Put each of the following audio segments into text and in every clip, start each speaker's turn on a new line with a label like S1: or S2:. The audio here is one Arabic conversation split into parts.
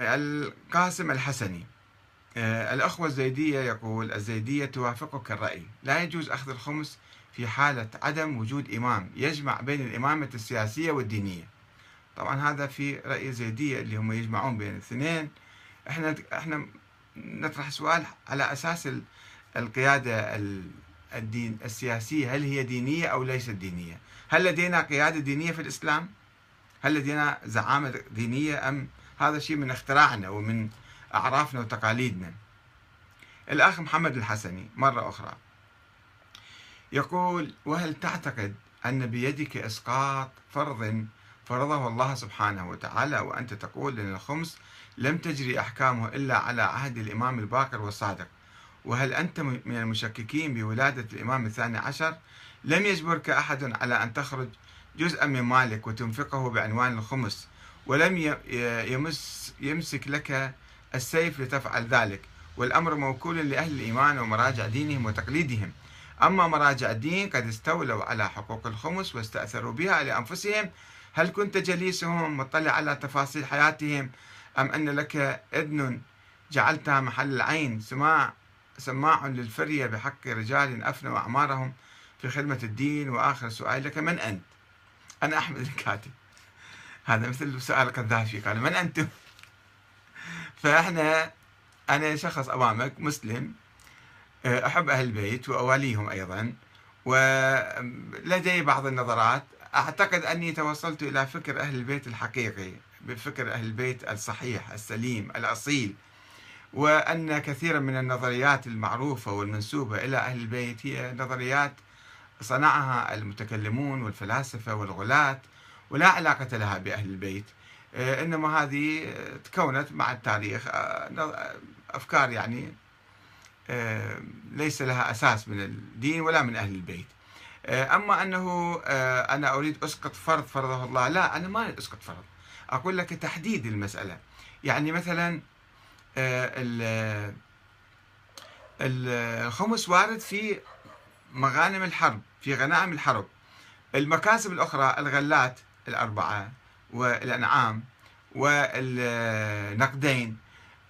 S1: القاسم الحسني. آه، الأخوة الزيدية يقول الزيدية توافقك الرأي. لا يجوز أخذ الخمس في حالة عدم وجود إمام يجمع بين الإمامة السياسية والدينية. طبعا هذا في رأي الزيدية اللي هم يجمعون بين الاثنين. إحنا إحنا نطرح سؤال على أساس القيادة الدين السياسية. هل هي دينية أو ليست دينية؟ هل لدينا قيادة دينية في الإسلام؟ هل لدينا زعامة دينية أم هذا شيء من اختراعنا ومن أعرافنا وتقاليدنا. الأخ محمد الحسني مرة أخرى يقول وهل تعتقد أن بيدك إسقاط فرض فرضه الله سبحانه وتعالى وأنت تقول أن الخمس لم تجري أحكامه إلا على عهد الإمام الباقر والصادق؟ وهل أنت من المشككين بولادة الإمام الثاني عشر؟ لم يجبرك أحد على أن تخرج جزءا من مالك وتنفقه بعنوان الخمس ولم يمس يمسك لك السيف لتفعل ذلك. والأمر موكول لأهل الإيمان ومراجع دينهم وتقليدهم. أما مراجع الدين قد استولوا على حقوق الخمس واستأثروا بها لأنفسهم. هل كنت جليسهم مطلع على تفاصيل حياتهم؟ أم أن لك إذن جعلتها محل العين سماع سماع للفرية بحق رجال أفنوا أعمارهم في خدمة الدين؟ وآخر سؤال لك من أنت؟ أنا أحمد الكاتب. هذا مثل سؤال القذافي قال من أنتم؟ فإحنا أنا شخص أمامك مسلم آه، أحب أهل البيت وأواليهم أيضا ولدي بعض النظرات. أعتقد أني توصلت إلى فكر أهل البيت الحقيقي بفكر أهل البيت الصحيح السليم الأصيل وأن كثيرا من النظريات المعروفة والمنسوبة إلى أهل البيت هي نظريات صنعها المتكلمون والفلاسفة والغلاة. ولا علاقة لها بأهل البيت. آه، إنما هذه تكونت مع التاريخ. آه، أفكار يعني آه، ليس لها أساس من الدين ولا من أهل البيت. أما أنه أنا أريد أسقط فرض فرضه الله لا أنا ما أريد أسقط فرض. أقول لك تحديد المسألة. يعني مثلا الخمس وارد في مغانم الحرب في غنائم الحرب. المكاسب الأخرى الغلات الأربعة والأنعام والنقدين.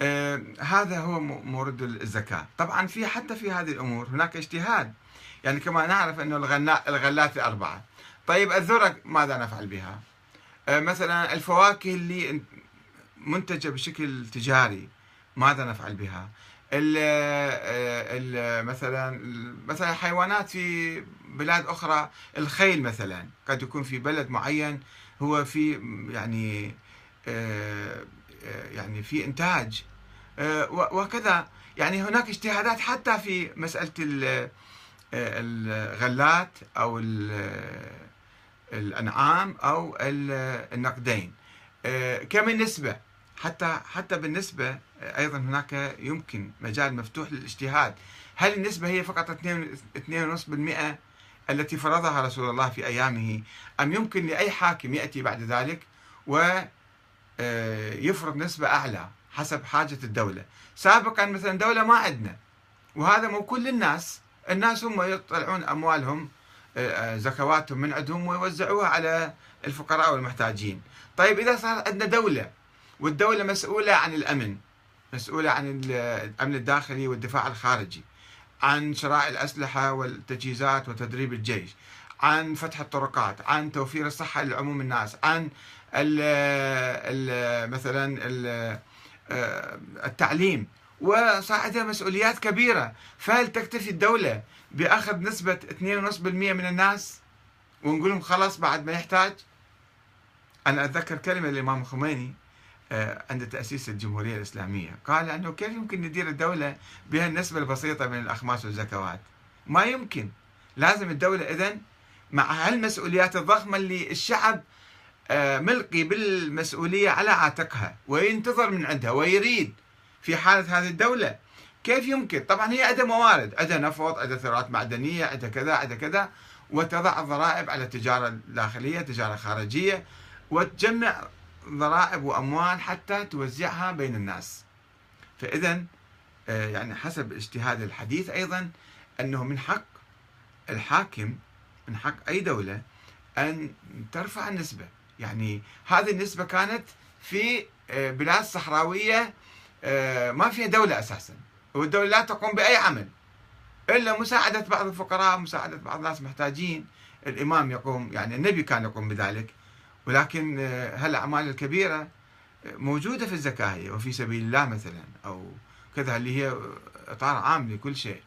S1: آه، هذا هو مورد الزكاة. طبعا في حتى في هذه الأمور هناك اجتهاد. يعني كما نعرف أنه الغلات الأربعة طيب الذرة ماذا نفعل بها؟ آه، مثلا الفواكه اللي منتجة بشكل تجاري ماذا نفعل بها؟ ال ال مثلا مثلا حيوانات في بلاد أخرى الخيل مثلا قد يكون في بلد معين هو في يعني آه، آه، يعني في إنتاج. آه، وكذا. يعني هناك اجتهادات حتى في مسألة الغلات أو الأنعام أو النقدين. كم النسبة؟ حتى حتى بالنسبة أيضا هناك يمكن مجال مفتوح للاجتهاد. هل النسبة هي فقط 2.5% التي فرضها رسول الله في أيامه أم يمكن لأي حاكم يأتي بعد ذلك ويفرض آه، نسبة أعلى حسب حاجة الدولة؟ سابقا مثلا دولة ما عندنا وهذا مو كل الناس الناس هم يطلعون أموالهم آه، آه، زكواتهم من عندهم ويوزعوها على الفقراء والمحتاجين. طيب إذا صار عندنا دولة والدولة مسؤولة عن الأمن مسؤولة عن الأمن الداخلي والدفاع الخارجي عن شراء الأسلحة والتجهيزات وتدريب الجيش عن فتح الطرقات عن توفير الصحة لعموم الناس عن ال ال مثلا ال التعليم. وصاعدها مسؤوليات كبيرة. فهل تكتفي الدولة بأخذ نسبة 2.5% من الناس ونقول لهم خلاص بعد ما يحتاج؟ أنا أتذكر كلمة الإمام الخميني آه، عند تأسيس الجمهورية الإسلامية. قال أنه كيف يمكن ندير الدولة بهالنسبة البسيطة من الأخماس والزكوات؟ ما يمكن. لازم الدولة إذن مع هالمسؤوليات الضخمة اللي الشعب آه، ملقي بالمسؤولية على عاتقها وينتظر من عندها ويريد في حالة هذه الدولة. كيف يمكن؟ طبعا هي عندها موارد. عندها نفط عندها ثروات معدنية عندها كذا عندها كذا وتضع الضرائب على التجارة الداخلية تجارة خارجية وتجمع ضرائب وأموال حتى توزعها بين الناس. فإذا آه، يعني حسب اجتهاد الحديث أيضا أنه من حق الحاكم من حق أي دولة أن ترفع النسبة. يعني هذه النسبة كانت في آه، بلاد صحراوية آه، ما فيها دولة أساسا. والدولة لا تقوم بأي عمل إلا مساعدة بعض الفقراء مساعدة بعض الناس محتاجين. الإمام يقوم يعني النبي كان يقوم بذلك. ولكن هالأعمال الكبيرة موجودة في الزكاة وفي سبيل الله مثلا أو كذا اللي هي إطار عام لكل شيء؟